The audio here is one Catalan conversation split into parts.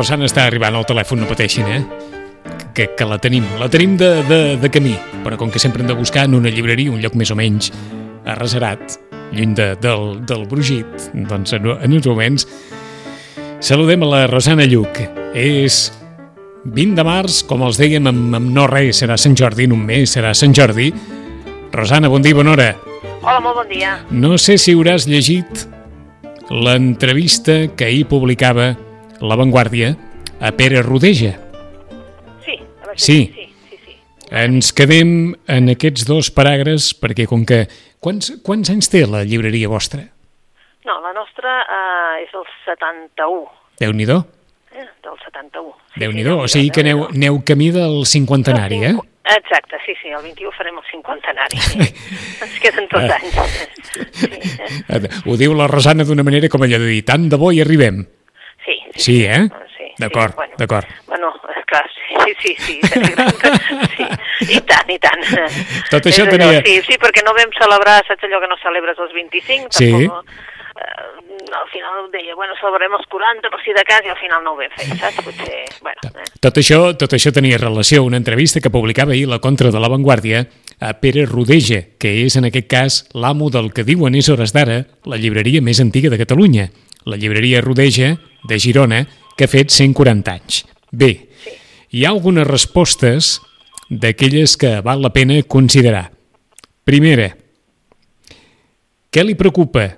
Rosana està arribant al telèfon, no pateixin, eh? Que, que la tenim, la tenim de, de, de camí, però com que sempre hem de buscar en una llibreria, un lloc més o menys arreserat, lluny de, del, del brugit, doncs en, en uns moments saludem a la Rosana Lluc. És 20 de març, com els dèiem, amb, amb no res, serà Sant Jordi, en un mes serà Sant Jordi. Rosana, bon dia, bona hora. Hola, molt bon dia. No sé si hauràs llegit l'entrevista que ahir publicava La Vanguardia a Pere Rodeja. Sí, a Sí. sí. Ens quedem en aquests dos paràgrafs perquè com que... Quants, quants anys té la llibreria vostra? No, la nostra eh, és del 71, Déu-n'hi-do, eh? del 71. Sí, Déu-n'hi-do. sí, O sigui que aneu, aneu camí del cinquantenari, eh? Exacte, sí, sí, el 21 farem el cinquantenari. Sí. Ens queden tots Ah. anys. Sí? Eh, Ho diu la Rosana d'una manera com allò de dir, tant de bo hi arribem. Sí, eh? Sí, D'acord, sí, bueno. d'acord. Bueno, esclar, sí, sí, sí, sí, i tant, i tant. Tot això allò, tenia- Sí, sí, perquè no vam celebrar, saps allò que no celebres els 25? Sí. Tampoc, eh, al final deia, bueno, celebrem els 40 per si de cas i al final no ho vam fer, saps? Potser, bueno, eh. Tot això, tot això tenia relació a una entrevista que publicava ahir la Contra de la Vanguardia a Pere Rodeja, que és en aquest cas l'amo del que diuen és hores d'ara la llibreria més antiga de Catalunya, la llibreria Rodeja de Girona, que ha fet 140 anys. Bé, hi ha algunes respostes d'aquelles que val la pena considerar. Primera, què li preocupa?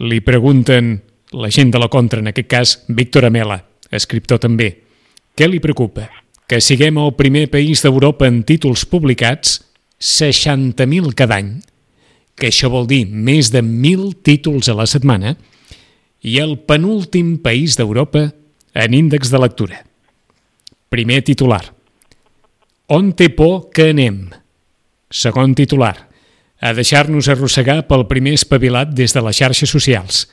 Li pregunten la gent de la contra, en aquest cas Víctor Amela, escriptor també. Què li preocupa? Que siguem el primer país d'Europa en títols publicats, 60.000 cada any, que això vol dir més de 1.000 títols a la setmana, i el penúltim país d'Europa en índex de lectura. Primer titular. On té por que anem? Segon titular. A deixar-nos arrossegar pel primer espavilat des de les xarxes socials.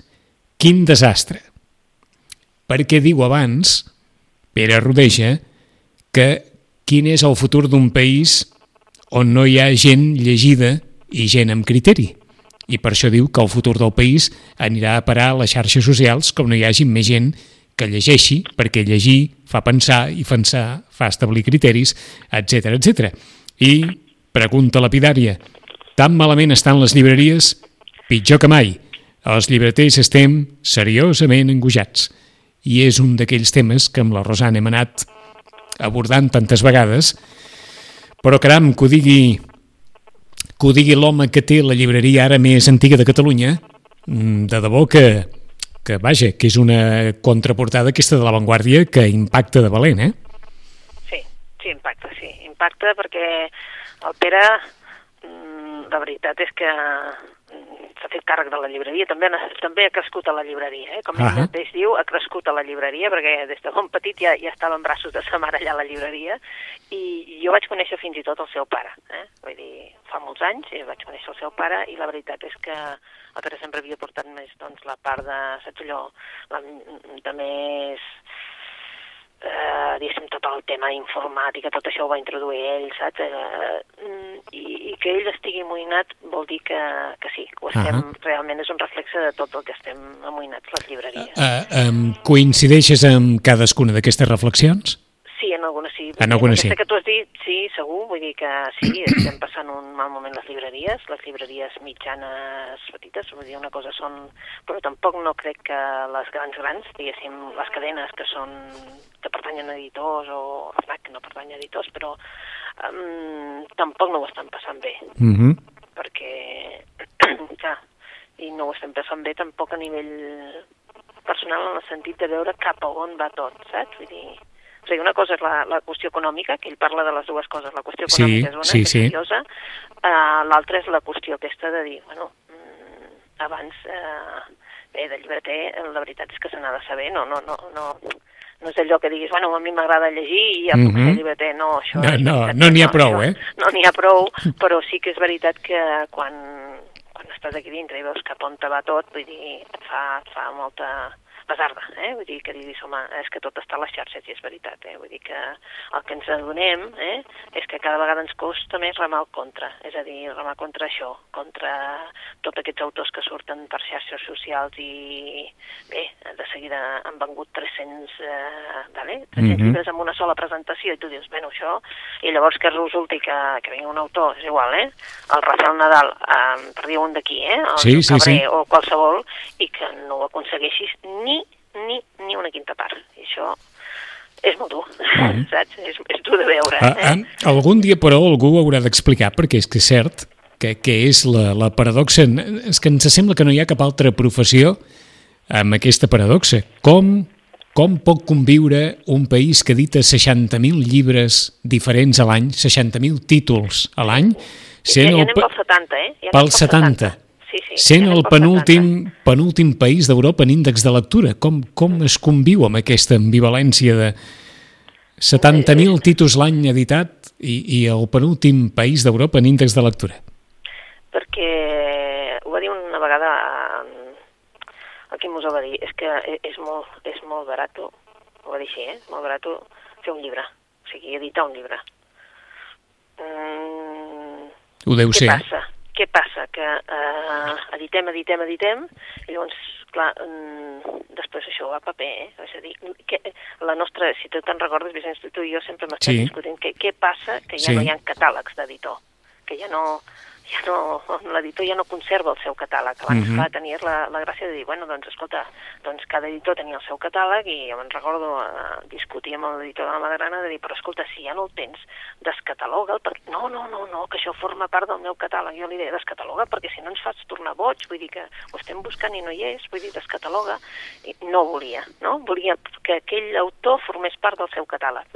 Quin desastre! Perquè diu abans, Pere Rodeja, que quin és el futur d'un país on no hi ha gent llegida i gent amb criteri. I per això diu que el futur del país anirà a parar a les xarxes socials com no hi hagi més gent que llegeixi, perquè llegir fa pensar i pensar fa establir criteris, etc etc. I pregunta lapidària, tan malament estan les llibreries? Pitjor que mai. Els llibreters estem seriosament angojats. I és un d'aquells temes que amb la Rosana hem anat abordant tantes vegades, però caram, que ho digui, que ho digui l'home que té la llibreria ara més antiga de Catalunya, mm, de debò que, que vaja, que és una contraportada aquesta de l'avantguàrdia que impacta de valent, eh? Sí, sí, impacta, sí. Impacta perquè el Pere, mm, la veritat és que s'ha fet càrrec de la llibreria, també, també ha crescut a la llibreria, eh? com ell mateix diu, ha crescut a la llibreria, perquè des de bon petit ja, ja estava en braços de sa mare allà a la llibreria, i jo vaig conèixer fins i tot el seu pare, eh? vull dir, fa molts anys eh, vaig conèixer el seu pare, i la veritat és que el Pere sempre havia portat més doncs, la part de, saps allò, la, de més eh, diguéssim, tot el tema informàtica, tot això ho va introduir ell, saps? Eh, mm, i, I que ell estigui amoïnat vol dir que, que sí, que ho estem, Ahà. realment és un reflexe de tot el que estem amoïnats les llibreries. Uh, um, coincideixes amb cadascuna d'aquestes reflexions? Sí, en algunes sí. En algunes sí. Que tu has dit, sí, segur, vull dir que sí, estem passant un mal moment les llibreries, les llibreries mitjanes petites, vull dir, una cosa són... Però tampoc no crec que les grans grans, diguéssim, les cadenes que són que pertanyen a editors o FNAC que no pertany a editors, però um, tampoc no ho estan passant bé, Uh -huh. perquè, clar, i no ho estem passant bé tampoc a nivell personal en el sentit de veure cap a on va tot, saps? Vull dir, o sigui, una cosa és la, la qüestió econòmica, que ell parla de les dues coses, la qüestió Sí, econòmica és una, sí, és sí. seriosa, uh, l'altra és la qüestió aquesta de dir, bueno, mm, abans, uh, bé, de llibreter, eh, la veritat és que se n'ha de saber, no, no, no, no, no és allò que diguis, bueno, a mi m'agrada llegir i ja puc Mhm. ser llibreter, no, això... No, no, no n'hi ha prou, eh? No n'hi ha prou, però sí que és veritat que quan, quan estàs aquí dintre i veus cap on te va tot, vull dir, et fa, et fa molta pesarda, eh? Vull dir, que diguis, home, és que tot està a les xarxes i és veritat, eh? Vull dir que el que ens adonem, eh? És que cada vegada ens costa més remar al contra, és a dir, remar contra això, contra tots aquests autors que surten per xarxes socials i, bé, de seguida han vengut 300, eh, vale? 300 Mhm. llibres amb una sola presentació i tu dius, bueno, això... I llavors que resulti que, que vingui un autor, és igual, eh? El Rafael Nadal, eh, per dir un d'aquí, eh? El Sí, sí, Cabré sí. o qualsevol, i que no ho aconsegueixis ni, ni, ni una quinta part. I això és molt dur, Mhm. saps? És, és dur de veure. Ah, Eh? ah, algun dia, però, algú haurà d'explicar, perquè és que és cert, que, que és la, la paradoxa... És que ens sembla que no hi ha cap altra professió amb aquesta paradoxa. Com, com pot conviure un país que edita 60.000 llibres diferents a l'any, 60.000 títols a l'any, ja, sent ja el, anem pa- pel 70, eh? Ja anem pel 70, Sí, sí. sent el penúltim, penúltim país d'Europa en índex de lectura. Com, com es conviu amb aquesta ambivalència de 70.000 títols l'any editat i, i el penúltim país d'Europa en índex de lectura? perquè ho va dir una vegada el Quim us ho va dir, és que e- és molt, és molt barat, ho va dir així, eh? molt barat fer un llibre, o sigui, editar un llibre. Mm, Ho deu què ser. passa? Què passa? Que eh, editem, editem, editem, i llavors, clar, mm, després això va a paper, eh? És a dir, que, la nostra, si tu te'n recordes, Vicenç, tu i jo sempre m'estem Sí. discutint què, què passa que ja Sí. no hi ha catàlegs d'editor, que ja no, ja no, l'editor ja no conserva el seu catàleg. Abans, Mhm. clar, tenies la, la gràcia de dir, bueno, doncs, escolta, doncs cada editor tenia el seu catàleg i jo me'n recordo eh, discutir amb l'editor de la Magrana de dir, però escolta, si ja no el tens, descataloga'l, perquè no, no, no, no, que això forma part del meu catàleg. Jo li deia, descataloga, perquè si no ens fas tornar boig, vull dir que ho estem buscant i no hi és, vull dir, descataloga. I no volia, no? Volia que aquell autor formés part del seu catàleg.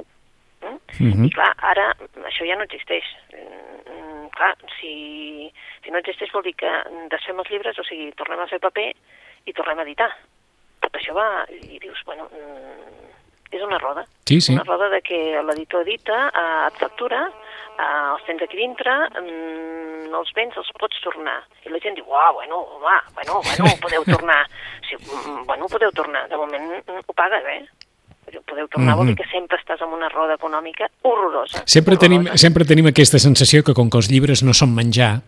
Mm? Mhm. I clar, ara això ja no existeix. Mm, clar, si, si no existeix vol dir que desfem els llibres, o sigui, tornem a fer paper i tornem a editar. Tot això va, i dius, bueno, mm, és una roda. Sí, sí. Una roda de que l'editor edita, eh, et factura, eh, els tens aquí dintre, mm, els béns els pots tornar. I la gent diu, uau, bueno, home, bueno, bueno, podeu tornar. Sí, mm, bueno, podeu tornar. De moment mm, ho pagues, eh? Podeu tornar, vol dir Mhm. que sempre estàs en una roda econòmica horrorosa. Sempre tenim, horrorosa. sempre tenim aquesta sensació que com que els llibres no són menjar,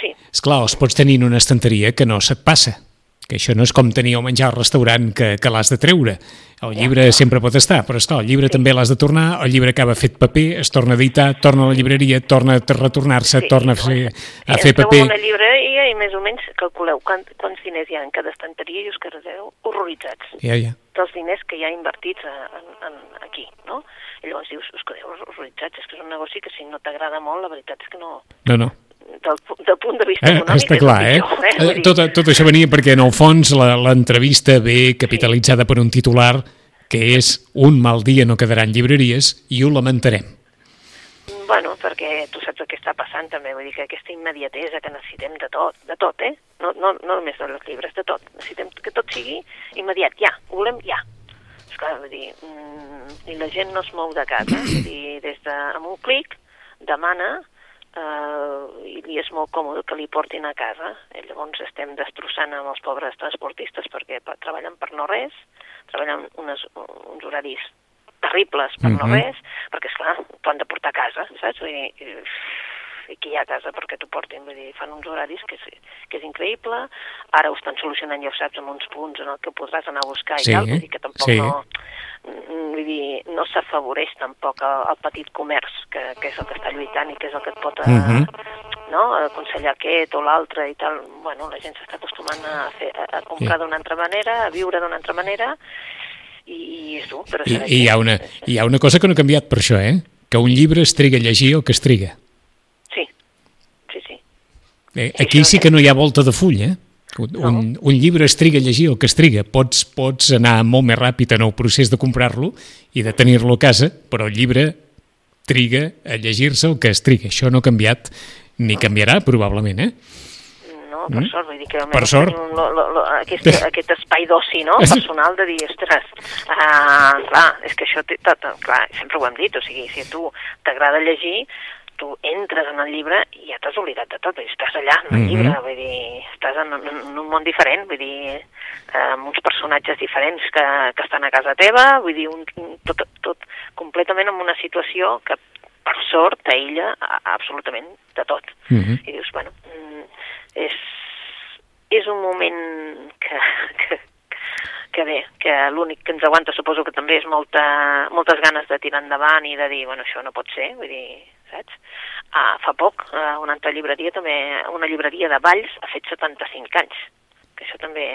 Sí, és clar, els pots tenir en una estanteria que no se't passa. Que això no és com tenir el menjar al restaurant que, que l'has de treure. El llibre sempre pot estar, però esclar, el llibre també l'has de tornar, el llibre acaba fet paper, es torna a editar, torna a la llibreria, torna a retornar-se, sí. torna a fer, a fer paper. en una llibreria i més o menys calculeu quant, quants diners hi ha en cada estanteria i us quedeu horroritzats Ja, ja. dels diners que hi ha invertits a, en, en, aquí, no? I llavors dius, us quedeu horroritzats, és que és un negoci que si no t'agrada molt, la veritat és que no... No, no. Del, del punt de vista Eh, econòmic està és clar, eh? pitjor, Eh, Vull dir, Tot, tot això venia perquè, en el fons, la- l'entrevista ve capitalitzada per un titular que és un mal dia no quedarà en llibreries i ho lamentarem. Bueno, perquè tu saps el que està passant també, vull dir que aquesta immediatesa que necessitem de tot, de tot, eh? No, no, no només dels llibres, de tot. Necessitem que tot sigui immediat, ja, ho volem ja. Esclar, vull dir, mm, i la gent no es mou de casa, vull dir, des de, amb un clic, demana, eh, i li és molt còmode que li portin a casa. I llavors estem destrossant amb els pobres transportistes perquè treballen per no res, treballen unes, uns horaris terribles per no Mhm. res, perquè, esclar, t'ho han de portar a casa, saps? Vull dir, eh, i qui hi ha a casa perquè t'ho portin, vull dir, fan uns horaris que és, que és increïble, ara ho estan solucionant, ja ho saps, amb uns punts en el que podràs anar a buscar Sí, i tal, vull dir que tampoc sí. no, mm, vull dir, no s'afavoreix tampoc el, el petit comerç, que, que és el que està lluitant i que és el que et pot eh, Mhm. no, aconsellar aquest o l'altre i tal. Bueno, la gent s'està acostumant a, fer, a, comprar Sí. d'una altra manera, a viure d'una altra manera, i, i és dur, però I, i hi, ha una, hi ha una cosa que no ha canviat per això, eh? Que un llibre es triga a llegir el que es triga. Sí, sí, sí. Eh, aquí sí que no hi ha volta de full, eh? Un, no. un, un llibre es triga a llegir el que es triga. Pots, pots anar molt més ràpid en el procés de comprar-lo i de tenir-lo a casa, però el llibre triga a llegir-se el que es triga. Això no ha canviat ni canviarà, probablement, eh? No, per mm? sort, vull dir que per sort. Tenim lo, lo, lo, aquest, aquest espai d'oci no? personal de dir, ostres, uh, clar, és que això, té, tot, clar, sempre ho hem dit, o sigui, si a tu t'agrada llegir, tu entres en el llibre i ja t'has oblidat de tot, estàs allà en el mm -hmm. llibre, vull dir, estàs en, en, un món diferent, vull dir, eh, amb uns personatges diferents que, que estan a casa teva, vull dir, un, tot, tot completament en una situació que per sort t'aïlla absolutament de tot. Mm -hmm. I dius, bueno, mm, és, és un moment que, que, que bé, que l'únic que ens aguanta suposo que també és molta, moltes ganes de tirar endavant i de dir, bueno, això no pot ser, vull dir, saps? Uh, fa poc, uh, una altra llibreria també, una llibreria de Valls ha fet 75 anys, que això també,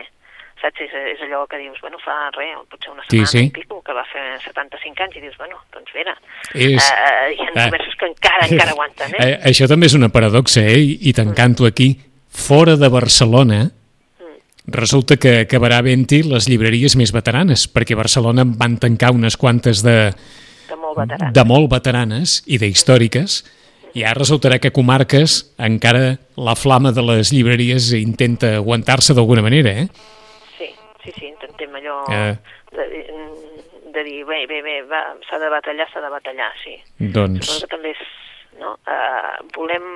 saps, és, és allò que dius, bueno, fa res, potser una setmana sí, sí. i pico, que va fer 75 anys, i dius, bueno, doncs mira, és... uh, hi ha uh, comerços que encara, encara aguanten, eh? Uh, això també és una paradoxa, eh? I, i t'encanto aquí, fora de Barcelona, mm. resulta que acabarà vent-hi les llibreries més veteranes, perquè a Barcelona van tancar unes quantes de molt veteranes, de molt veteranes i d'històriques, i ara resultarà que comarques encara la flama de les llibreries intenta aguantar-se d'alguna manera, eh? Sí, sí, sí, intentem allò eh... de, de dir, bé, bé, bé, s'ha de batallar, s'ha de batallar, sí. Doncs... Suposo que també és, no? Uh, volem...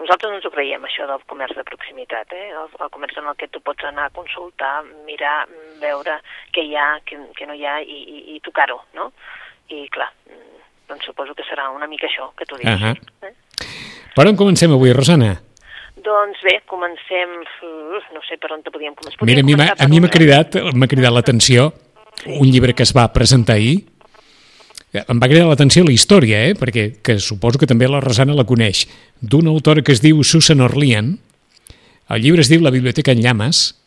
Nosaltres ens ho creiem, això del comerç de proximitat, eh? el, el comerç en el que tu pots anar a consultar, mirar, veure què hi ha, què, què no hi ha i, i, i tocar-ho, no? I clar, doncs suposo que serà una mica això que tu dius. Uh -huh. eh? Per on comencem avui, Rosana? Doncs bé, comencem... no sé per on te podíem començar. Mira, a mi m'ha cridat, cridat l'atenció sí. un llibre que es va presentar ahir. Em va cridar l'atenció la història, eh? perquè que suposo que també la Rosana la coneix, d'una autora que es diu Susan Orlean. El llibre es diu La biblioteca en llames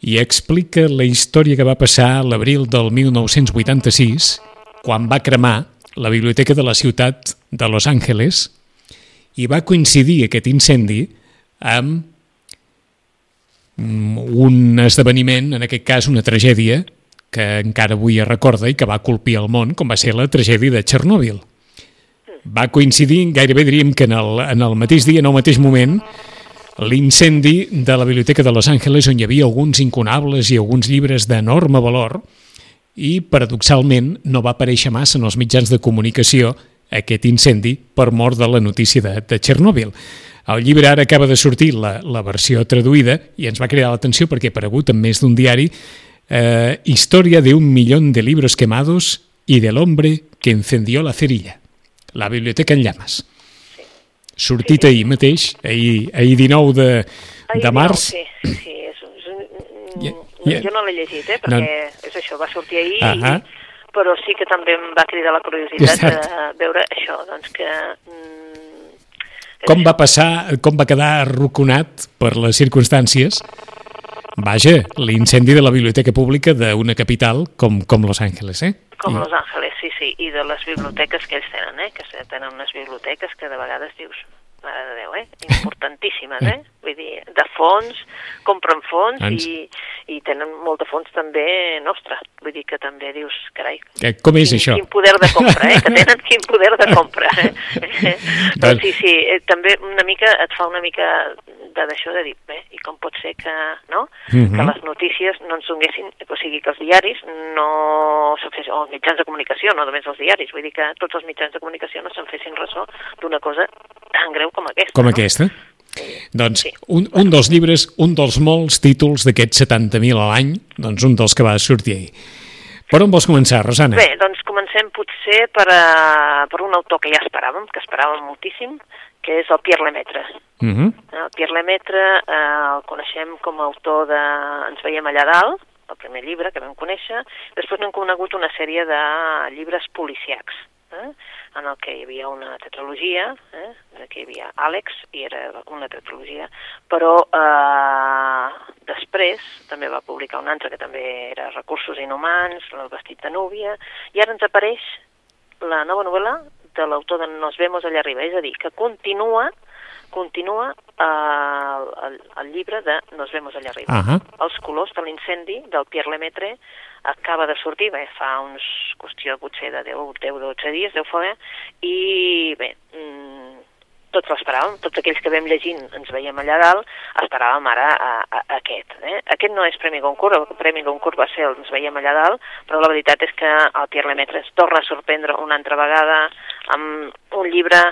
i explica la història que va passar l'abril del 1986 quan va cremar la biblioteca de la ciutat de Los Angeles i va coincidir aquest incendi amb mm, un esdeveniment, en aquest cas una tragèdia, que encara avui es recorda i que va colpir el món, com va ser la tragèdia de Txernòbil. Va coincidir, gairebé diríem que en el, en el mateix dia, en el mateix moment, l'incendi de la Biblioteca de Los Angeles on hi havia alguns incunables i alguns llibres d'enorme valor i, paradoxalment, no va aparèixer massa en els mitjans de comunicació aquest incendi per mort de la notícia de, de Txernòbil. El llibre ara acaba de sortir la, la versió traduïda i ens va cridar l'atenció perquè ha aparegut en més d'un diari eh, Història de un de libros quemados i de l'hombre que encendió la cerilla. La biblioteca en llames. Sortit ahir mateix, ahir, ahir 19 de, de març. Sí, sí, és, és un, Yeah. Jo no l'he llegit, eh, perquè no. és això, va sortir ahir, uh -huh. i, però sí que també em va cridar la curiositat de veure això, doncs que... Mm, com va passar, com va quedar arroconat per les circumstàncies Vaja, l'incendi de la biblioteca pública d'una capital com, com Los Angeles, eh? Com I... Los Angeles, sí, sí, i de les biblioteques que ells tenen, eh? Que tenen unes biblioteques que de vegades dius, mare de Déu, eh? Importantíssimes, eh? Vull dir, de fons, compren fons i, i tenen molt de fons també nostre. Vull dir que també dius, carai... Que, com és quin, això? Quin poder de compra, eh? Que tenen quin poder de compra. Eh? doncs sí, sí, eh, també una mica, et fa una mica de d'això de dir, bé, i com pot ser que, no? Uh -huh. Que mhm. les notícies no ens donguessin, o sigui, que els diaris no se'n fessin, o els mitjans de comunicació, no només els diaris, vull dir que tots els mitjans de comunicació no se'n fessin ressò d'una cosa tan greu com aquesta. Com no? aquesta? Doncs sí. un, un dels llibres, un dels molts títols d'aquests 70.000 a l'any, doncs un dels que va sortir ahir. Per on vols començar, Rosana? Bé, doncs comencem potser per, uh, per un autor que ja esperàvem, que esperàvem moltíssim, que és el Pierre Lemaitre. Uh mhm. -huh. El Pierre Lemaitre uh, el coneixem com a autor de Ens veiem allà dalt, el primer llibre que vam conèixer, després n'hem conegut una sèrie de llibres policiacs, eh? en el que hi havia una tetralogia, eh? que hi havia Àlex, i era una tetralogia, però eh, després també va publicar un altre que també era Recursos inhumans, El vestit de núvia, i ara ens apareix la nova novel·la de l'autor de Nos vemos allà arriba, és a dir, que continua continua eh, el, el llibre de Nos vemos allà arriba. Ah Els colors de l'incendi del Pierre Lemaitre acaba de sortir, bé, fa uns qüestió potser de 10, 10 12 dies, deu fer, i bé, mm, tots l'esperàvem, tots aquells que vam llegint ens veiem allà dalt, esperàvem ara a, a, a aquest. Eh? Aquest no és Premi Goncourt, el Premi Goncourt va ser el ens veiem allà dalt, però la veritat és que el Pierre Lemaitre es torna a sorprendre una altra vegada amb un llibre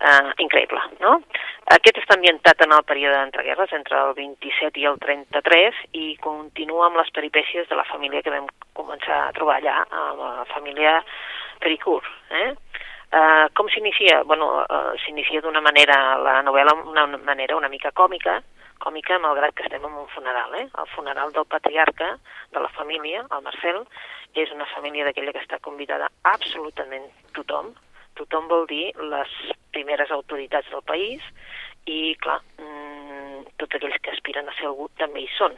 eh, increïble, no? Aquest està ambientat en el període d'entreguerres, entre el 27 i el 33, i continua amb les peripècies de la família que vam començar a trobar allà, amb la família Pericourt. Eh? Uh, com s'inicia? Bueno, uh, s'inicia d'una manera, la novel·la una manera una mica còmica, còmica malgrat que estem en un funeral, eh? El funeral del patriarca de la família, el Marcel, és una família d'aquella que està convidada absolutament tothom, tothom vol dir les primeres autoritats del país i, clar, mmm, tots aquells que aspiren a ser algú també hi són.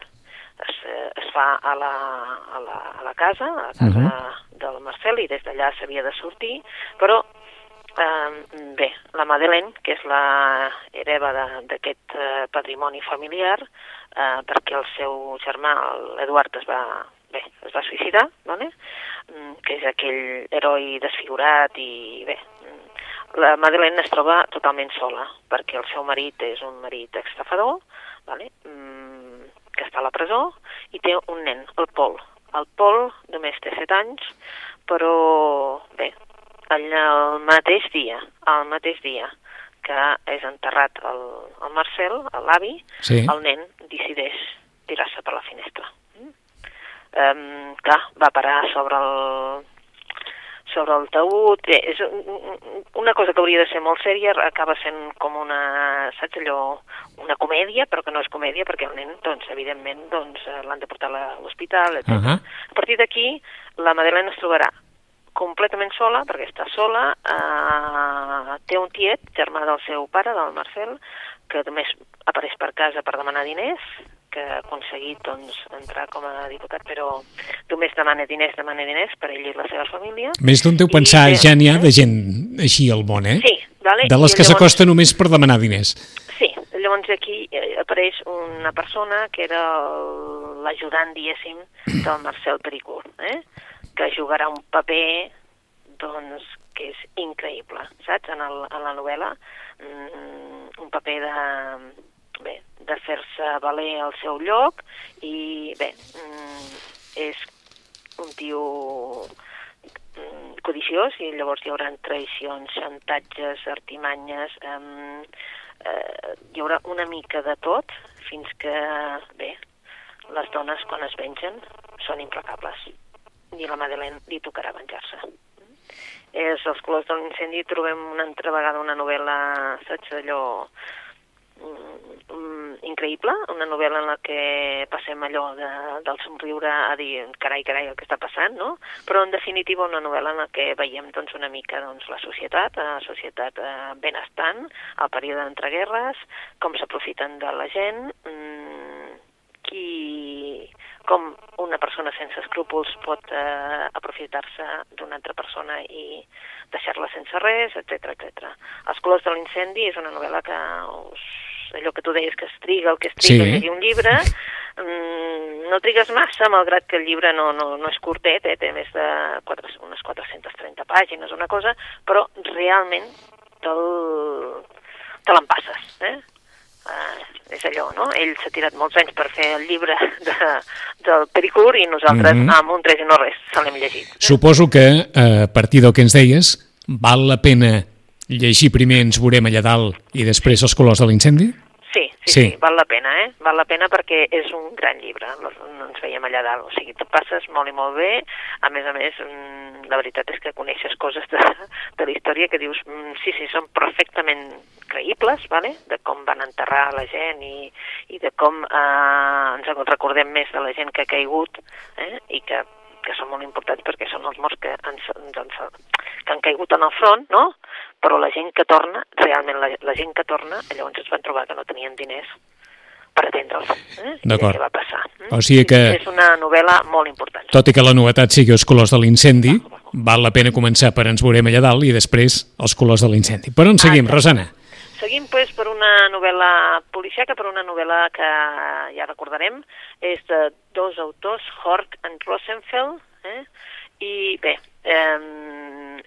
Es, eh, es fa a la, a la, a la casa, a la casa uh -huh. del Marcel, i des d'allà s'havia de sortir, però eh, bé, la Madeleine, que és la hereva d'aquest eh, patrimoni familiar, eh, perquè el seu germà, l'Eduard, es va, bé, es va suïcidar, vale? Mm, que és aquell heroi desfigurat i bé, la Madeleine es troba totalment sola, perquè el seu marit és un marit estafador, vale? mm, que està a la presó, i té un nen, el Pol. El Pol només té 7 anys, però bé, el mateix dia, el mateix dia que és enterrat el, el Marcel, l'avi, sí. el nen decideix tirar-se per la finestra. Um, clar, va parar sobre el, sobre el taüt, bé, és una cosa que hauria de ser molt sèria, acaba sent com una, saps allò, una comèdia, però que no és comèdia perquè el nen, doncs, evidentment, doncs, l'han de portar a l'hospital, etc. Uh -huh. A partir d'aquí, la Madeleine es trobarà completament sola, perquè està sola, eh, té un tiet, germà del seu pare, del Marcel, que només apareix per casa per demanar diners, que ha aconseguit doncs, entrar com a diputat, però només demana diners, demana diners per ell i la seva família. Més d'un deu pensar, I, ja n'hi ha de gent així al món, eh? Sí, vale? De les que llavors... s'acosta només per demanar diners. Sí, llavors aquí eh, apareix una persona que era l'ajudant, diguéssim, del Marcel Pericourt, eh? que jugarà un paper doncs, que és increïble, saps? En, el, en la novel·la, mm, un paper de bé, de fer-se valer al seu lloc i bé, mm, és un tio mm, codiciós i llavors hi haurà traïcions, xantatges, artimanyes, eh, eh, hi haurà una mica de tot fins que, bé, les dones quan es vengen són implacables i la Madeleine li tocarà venjar-se. És Els colors de l'incendi trobem una altra vegada una novel·la, saps, allò um, increïble, una novel·la en la que passem allò de, del somriure a dir carai, carai, el que està passant, no? Però en definitiva una novel·la en la que veiem doncs, una mica doncs, la societat, la societat eh, benestant, el període d'entreguerres, com s'aprofiten de la gent, mm, qui, com una persona sense escrúpols pot eh, aprofitar-se d'una altra persona i deixar-la sense res, etc etc. Els colors de l'incendi és una novel·la que us allò que tu deies que es triga, el que es triga sí. llegir un llibre, mm, no trigues massa, malgrat que el llibre no, no, no és curtet, eh, té més de 4, unes 430 pàgines, una cosa, però realment te'l te l'empasses, eh? Uh, és allò, no? Ell s'ha tirat molts anys per fer el llibre de, del Pericur i nosaltres, mm -hmm. amb un tres i no res, se l'hem llegit. Eh? Suposo que, eh, a partir del que ens deies, val la pena llegir primer Ens veurem allà dalt i després Els colors de l'incendi? Sí, sí, sí, sí, val la pena, eh? Val la pena perquè és un gran llibre, no ens veiem allà dalt, o sigui, tu passes molt i molt bé, a més a més, mm, la veritat és que coneixes coses de, de la història que dius, mm, sí, sí, són perfectament creïbles, vale? de com van enterrar la gent i, i de com eh, ens recordem més de la gent que ha caigut eh? i que que són molt importants perquè són els morts que, ens, doncs, que han caigut en el front, no? Però la gent que torna, realment la, la gent que torna, llavors es van trobar que no tenien diners per atendre'ls. Eh? D'acord. Què va passar? Eh? O sigui que... És una novel·la molt important. Tot i que la novetat sigui els colors de l'incendi, val la pena començar per Ens veurem allà dalt i després els colors de l'incendi. Per on seguim, ah, Rosana? seguim pues, per una novel·la policiaca, per una novel·la que ja recordarem, és de dos autors, Hort and Rosenfeld, eh? i bé, eh,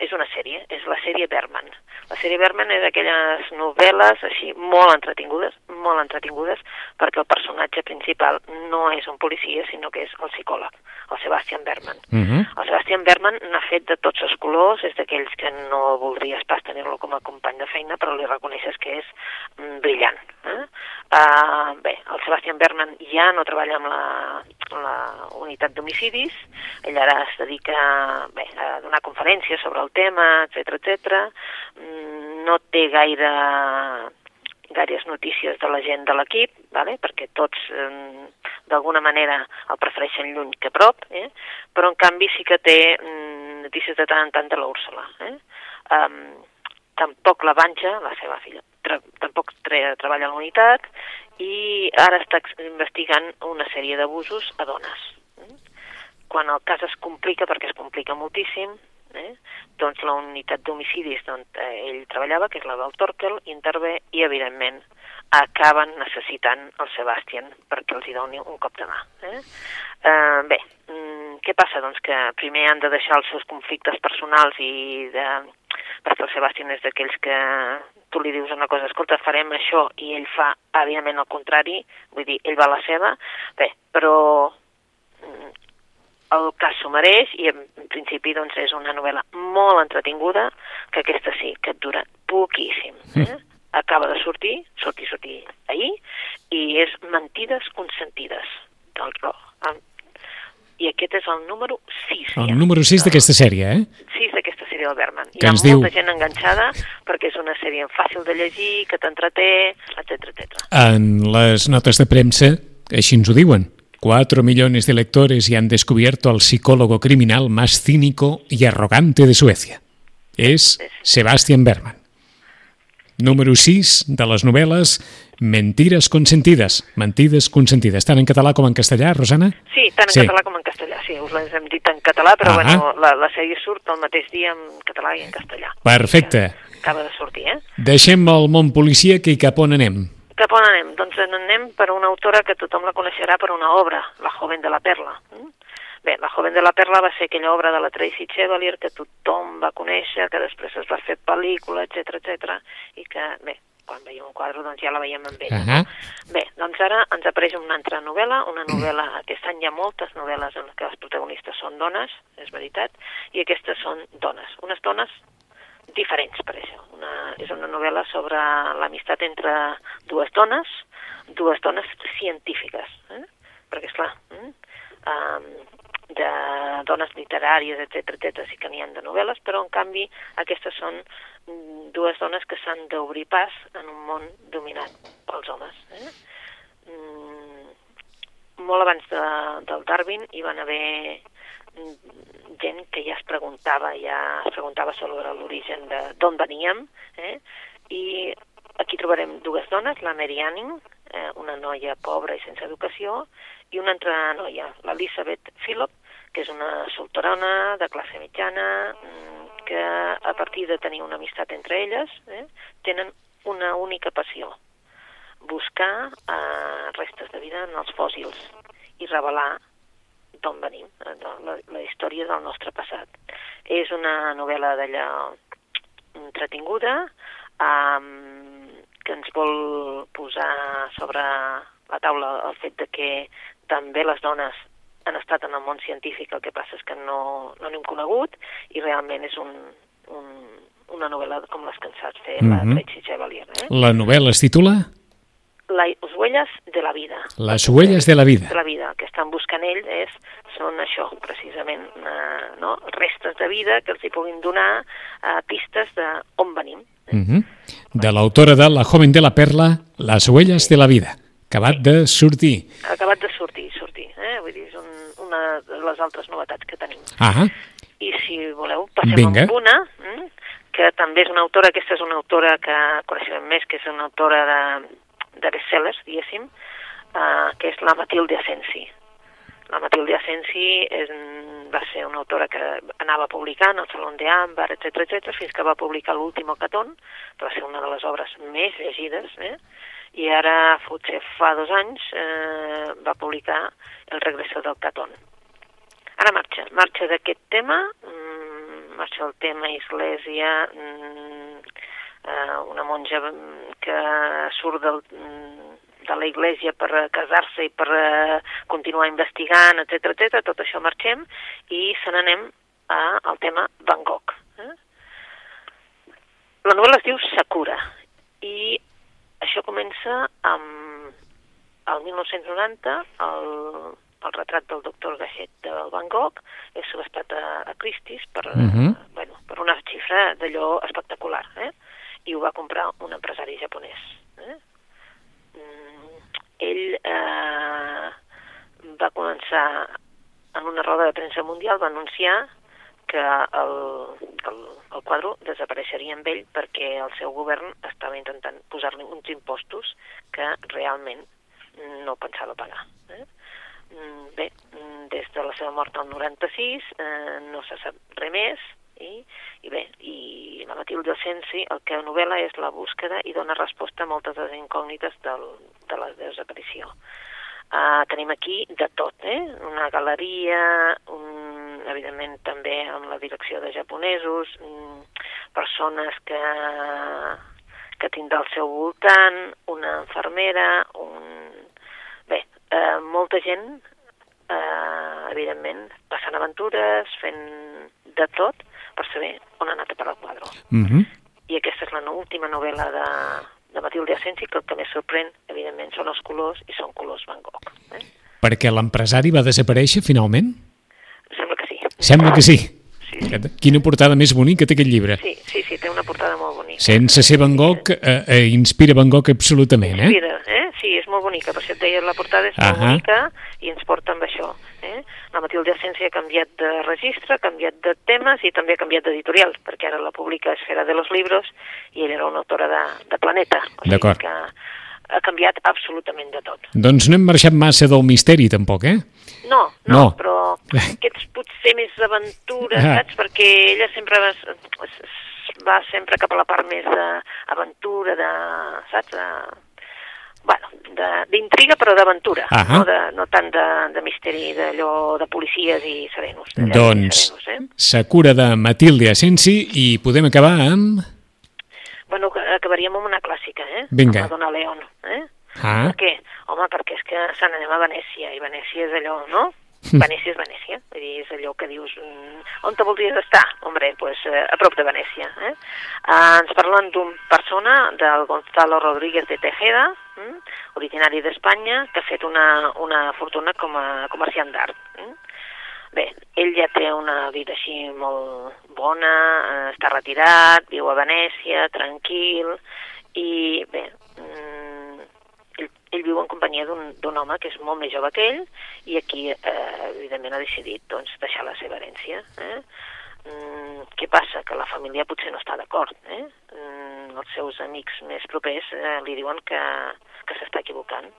és una sèrie, és la sèrie Berman. La sèrie Berman és d'aquelles novel·les així molt entretingudes, molt entretingudes, perquè el personatge principal no és un policia, sinó que és el psicòleg, el Sebastian Berman. Uh -huh. El Sebastian Berman n'ha fet de tots els colors, és d'aquells que no voldries pas tenir-lo com a company de feina, però li reconeixes que és mm, brillant. Eh? Uh, bé, el Sebastian Berman ja no treballa amb la, la unitat d'homicidis, ell ara es dedica bé, a donar conferències sobre el tema, etc etc. No té gaire gaires notícies de la gent de l'equip, vale? perquè tots eh, d'alguna manera el prefereixen lluny que prop, eh? però en canvi sí que té mm, notícies de tant en tant de l'Úrsula. Eh? Um, tampoc la Banja, la seva filla, tra tampoc tra treballa a la unitat i ara està investigant una sèrie d'abusos a dones. Eh? Quan el cas es complica, perquè es complica moltíssim, eh? doncs la unitat d'homicidis on eh, ell treballava, que és la del Torkel, intervé i, evidentment, acaben necessitant el Sebastian perquè els hi doni un cop de mà. Eh? Eh, bé, mm, què passa? Doncs que primer han de deixar els seus conflictes personals i de... perquè el Sebastian és d'aquells que tu li dius una cosa, escolta, farem això, i ell fa, evidentment, el contrari, vull dir, ell va a la seva, bé, però mm, el cas s'ho mereix i en principi doncs, és una novel·la molt entretinguda, que aquesta sí, que et dura poquíssim. Eh? Acaba de sortir, sortir, sortir ahir, i és Mentides consentides del Ro. I aquest és el número 6. El ja. número 6 d'aquesta sèrie, eh? 6 d'aquesta sèrie del Berman. Hi Que ha ens molta diu- gent enganxada perquè és una sèrie fàcil de llegir, que t'entreté, etc etc. En les notes de premsa, així ens ho diuen. 4 millones de lectores y han descubierto al psicólogo criminal más cínico y arrogante de Suecia. És Sebastian Berman. Número 6 de les novel·les Mentires consentides. Mentides consentides. Tant en català com en castellà, Rosana? Sí, tant en Sí. català com en castellà, sí, us les hem dit en català, però Ah. bueno, la, la sèrie surt el mateix dia en català i en castellà. Perfecte. Acaba de sortir, eh? Deixem el món policíac i cap on anem? Cap on anem? Doncs anem per una autora que tothom la coneixerà per una obra, La joven de la perla. Mm? Bé, La joven de la perla va ser aquella obra de la Tracy Chevalier que tothom va conèixer, que després es va fer pel·lícula, etc etc i que, bé, quan veiem un quadre doncs ja la veiem amb ella. Ahà. Bé, doncs ara ens apareix una altra novel·la, una novel·la, aquest any hi ha moltes novel·les en què les protagonistes són dones, és veritat, i aquestes són dones, unes dones diferents per això. Una, és una novel·la sobre l'amistat entre dues dones, dues dones científiques, eh? perquè esclar, eh? um, de dones literàries, etc etc sí que n'hi ha de novel·les, però en canvi aquestes són mm, dues dones que s'han d'obrir pas en un món dominat pels homes. Eh? Mm, molt abans de, del Darwin hi van haver mm, que ja es preguntava, ja es preguntava sobre l'origen d'on veníem, eh? i aquí trobarem dues dones, la Mary Anning, eh, una noia pobra i sense educació, i una altra noia, l'Elisabeth Phillip, que és una solterona de classe mitjana, mm, que a partir de tenir una amistat entre elles, eh, tenen una única passió, buscar eh, restes de vida en els fòssils i revelar d'on venim, de la, la història del nostre passat. És una novel·la d'allà entretinguda, um, que ens vol posar sobre la taula el fet de que també les dones han estat en el món científic, el que passa és que no, no n'hem conegut i realment és un, un, una novel·la com les que ens saps fer la Mhm. Tracy Chevalier. Eh? La novel·la es titula Las huellas de la vida. Les huelles de la vida. de la vida. El que estan buscant ells és, són això, precisament, eh, no? restes de vida que els hi puguin donar eh, pistes de on venim. Mhm. De l'autora de La joven de la perla, Les huelles de la vida. Acabat de sortir. Acabat de sortir, sortir. Eh? Vull dir, és un, una de les altres novetats que tenim. Ah, I si voleu, passem Vinga. amb una, mm, que també és una autora, aquesta és una autora que coneixem més, que és una autora de, de bestsellers, diguéssim, uh, que és la Matilde Asensi. la Matilde Asensi és, va ser una autora que anava publicant el Salón de Àmbar, etc etc fins que va publicar l'últim Catón, que va ser una de les obres més llegides, eh? i ara, potser fa dos anys, eh, va publicar El regreso del Catón. Ara marxa, marxa d'aquest tema, mm, marxa el tema Església, mm, eh, una monja que surt del, mm, de la iglesia per casar-se i per eh, continuar investigant, etc etc. tot això marxem i se n'anem al tema Van Gogh. Eh? La novel·la es diu Sakura i això comença amb el 1990, el, el retrat del doctor Gachet del Van Gogh és subestat a, a Christie's per, uh Mhm. -huh. bueno, per una xifra d'allò espectacular, eh? I ho va comprar un empresari japonès. Eh? Mm, ell eh, va començar en una roda de premsa mundial, va anunciar que el, el, el quadre desapareixeria amb ell perquè el seu govern estava intentant posar-li uns impostos que realment no pensava pagar. Eh? Mm, Bé, mm, des de la seva mort al 96 eh, no se sap res més i, i bé, i la Matilde Sensi el que novel·la és la búsqueda i dona resposta a moltes de les incògnites del, de la desaparició. Uh, tenim aquí de tot, eh? una galeria, un, evidentment també amb la direcció de japonesos, mm, persones que, que tindrà al seu voltant, una infermera, un... bé, eh, molta gent, eh, evidentment, passant aventures, fent de tot per saber on ha anat a parar el quadre. Mm -hmm. I aquesta és la última novel·la de, de Matilde Asensi, que el que més sorprèn, evidentment, són els colors, i són colors Van Gogh. Eh? Perquè l'empresari va desaparèixer finalment? Sembla que sí. Sembla que sí. Sí, sí. Quina portada més bonica té aquest llibre. Sí, sí, sí, té una portada molt bonica. Sense ser Van Gogh, eh, eh, inspira Van Gogh absolutament, eh? Inspira, eh? Sí, és molt bonica, per això et deia, la portada és molt Ahà. bonica i ens porta amb això. Eh? La Matilde Asensio ha canviat de registre, ha canviat de temes i també ha canviat d'editorial, perquè ara la publica Esfera de los Libros i ella era una autora de, de Planeta. O sigui que ha canviat absolutament de tot. Doncs no hem marxat massa del misteri, tampoc, eh? No, no, No. però aquests potser més aventures, Ah. saps? Perquè ella sempre va, va sempre cap a la part més d'aventura, de, saps? De, bueno, de- d'intriga però d'aventura, Ahà. no, de, no tant de, de misteri, d'allò de policies i serenos. de llavis i Doncs Serenos, eh? Sakura de Matilde Asensi i podem acabar amb... Bueno, acabaríem amb una clàssica, eh? Vinga. Amb la Dona León, eh? Ah, Per què? Home, perquè és que se n'anem a Venècia, i Venècia és allò, no? Hm. Venècia és Venècia, és allò que dius, mm, on te voldries estar? Hombre, pues, eh, a prop de Venècia. Eh? Eh, ens parlen d'un persona, del Gonzalo Rodríguez de Tejeda, mm? originari d'Espanya, que ha fet una, una fortuna com a comerciant d'art. Mm? Bé, ell ja té una vida així molt bona, eh, està retirat, viu a Venècia, tranquil, i bé, mm, ell, viu en companyia d'un home que és molt més jove que ell i aquí, eh, evidentment, ha decidit doncs, deixar la seva herència. Eh? Mm, què passa? Que la família potser no està d'acord. Eh? Mm, els seus amics més propers eh, li diuen que, que s'està equivocant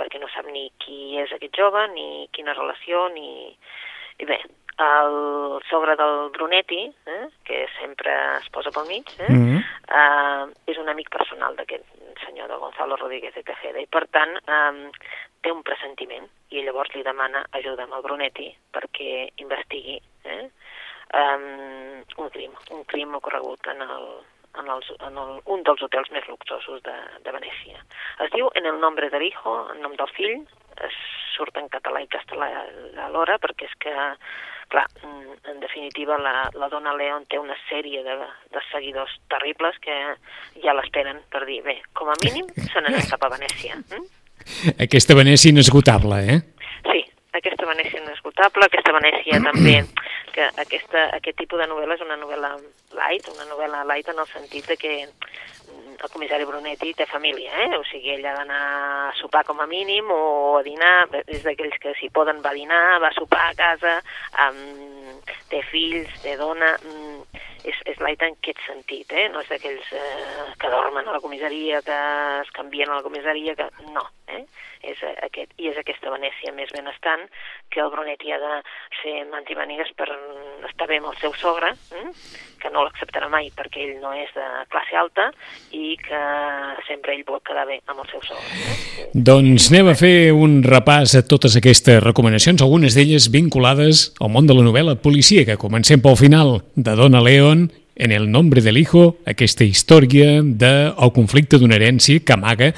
perquè no sap ni qui és aquest jove, ni quina relació, ni... I bé, el sogre del Brunetti, eh, que sempre es posa pel mig, eh, Mhm. eh, és un amic personal d'aquest senyor de Gonzalo Rodríguez de Tejeda i per tant eh, té un pressentiment i llavors li demana ajuda amb el Brunetti perquè investigui eh, um, un crim, un crim ocorregut en, el, en, els, en el, un dels hotels més luxosos de, de Venècia. Es diu En el nombre del hijo, en nom del fill, surt en català i castellà alhora perquè és que, clar, en definitiva la, la dona León té una sèrie de, de seguidors terribles que ja l'esperen per dir, bé, com a mínim se n'anem cap a Venècia. Mm? aquesta Venècia inesgotable, eh? Sí, aquesta Venècia inesgotable, aquesta Venècia també, que aquesta, aquest tipus de novel·la és una novel·la light, una novel·la light en el sentit de que el comissari Brunetti té família, eh? o sigui, ell ha d'anar a sopar com a mínim o a dinar, és d'aquells que si poden va a dinar, va a sopar a casa, um, té fills, té dona, mm, és, és light en aquest sentit, eh? no és d'aquells eh, que dormen a la comissaria, que es canvien a la comissaria, que no, Eh? És aquest, I és aquesta Venècia més benestant que el Brunetti ha de ser mantimanigues per estar bé amb el seu sogre, eh? que no l'acceptarà mai perquè ell no és de classe alta i que sempre ell vol quedar bé amb el seu sogre. Eh? Doncs anem a fer un repàs a totes aquestes recomanacions, algunes d'elles vinculades al món de la novel·la policíaca. Comencem pel final de Donna Leon en el nombre del hijo, aquesta història del de, conflicte d'una herència que amaga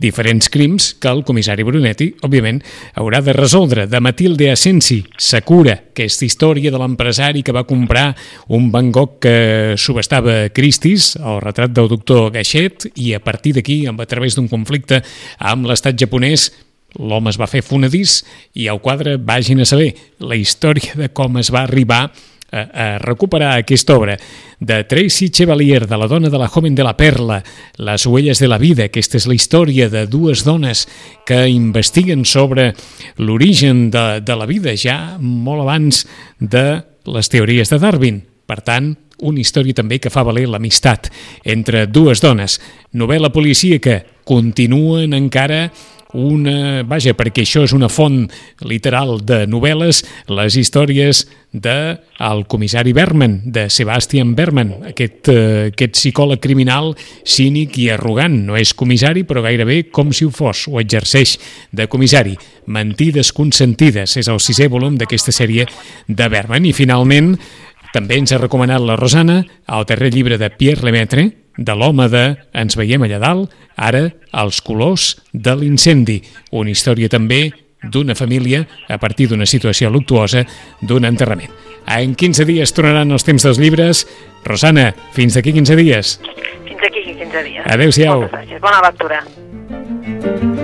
diferents crims que el comissari Brunetti, òbviament, haurà de resoldre. De Matilde Asensi, Sakura, aquesta història de l'empresari que va comprar un Van Gogh que subestava Christie's, el retrat del doctor Gachet, i a partir d'aquí, a través d'un conflicte amb l'estat japonès, l'home es va fer fonedís i al quadre vagin a saber la història de com es va arribar a, a recuperar aquesta obra de Tracy Chevalier, de la dona de la joven de la perla, Les huelles de la vida. Aquesta és la història de dues dones que investiguen sobre l'origen de, de la vida, ja molt abans de les teories de Darwin. Per tant, una història també que fa valer l'amistat entre dues dones. Novel·la policíaca, continuen encara una... Vaja, perquè això és una font literal de novel·les, les històries de comissari Berman, de Sebastian Berman, aquest, eh, aquest psicòleg criminal cínic i arrogant. No és comissari, però gairebé com si ho fos, o exerceix de comissari. Mentides consentides és el sisè volum d'aquesta sèrie de Berman. I finalment, també ens ha recomanat la Rosana el darrer llibre de Pierre Lemaitre, de l'home de Ens veiem allà dalt, ara Els colors de l'incendi, una història també d'una família a partir d'una situació luctuosa d'un enterrament. En 15 dies tornaran els temps dels llibres. Rosana, fins d'aquí 15 dies. Fins d'aquí 15 dies. Adéu-siau. Bona lectura.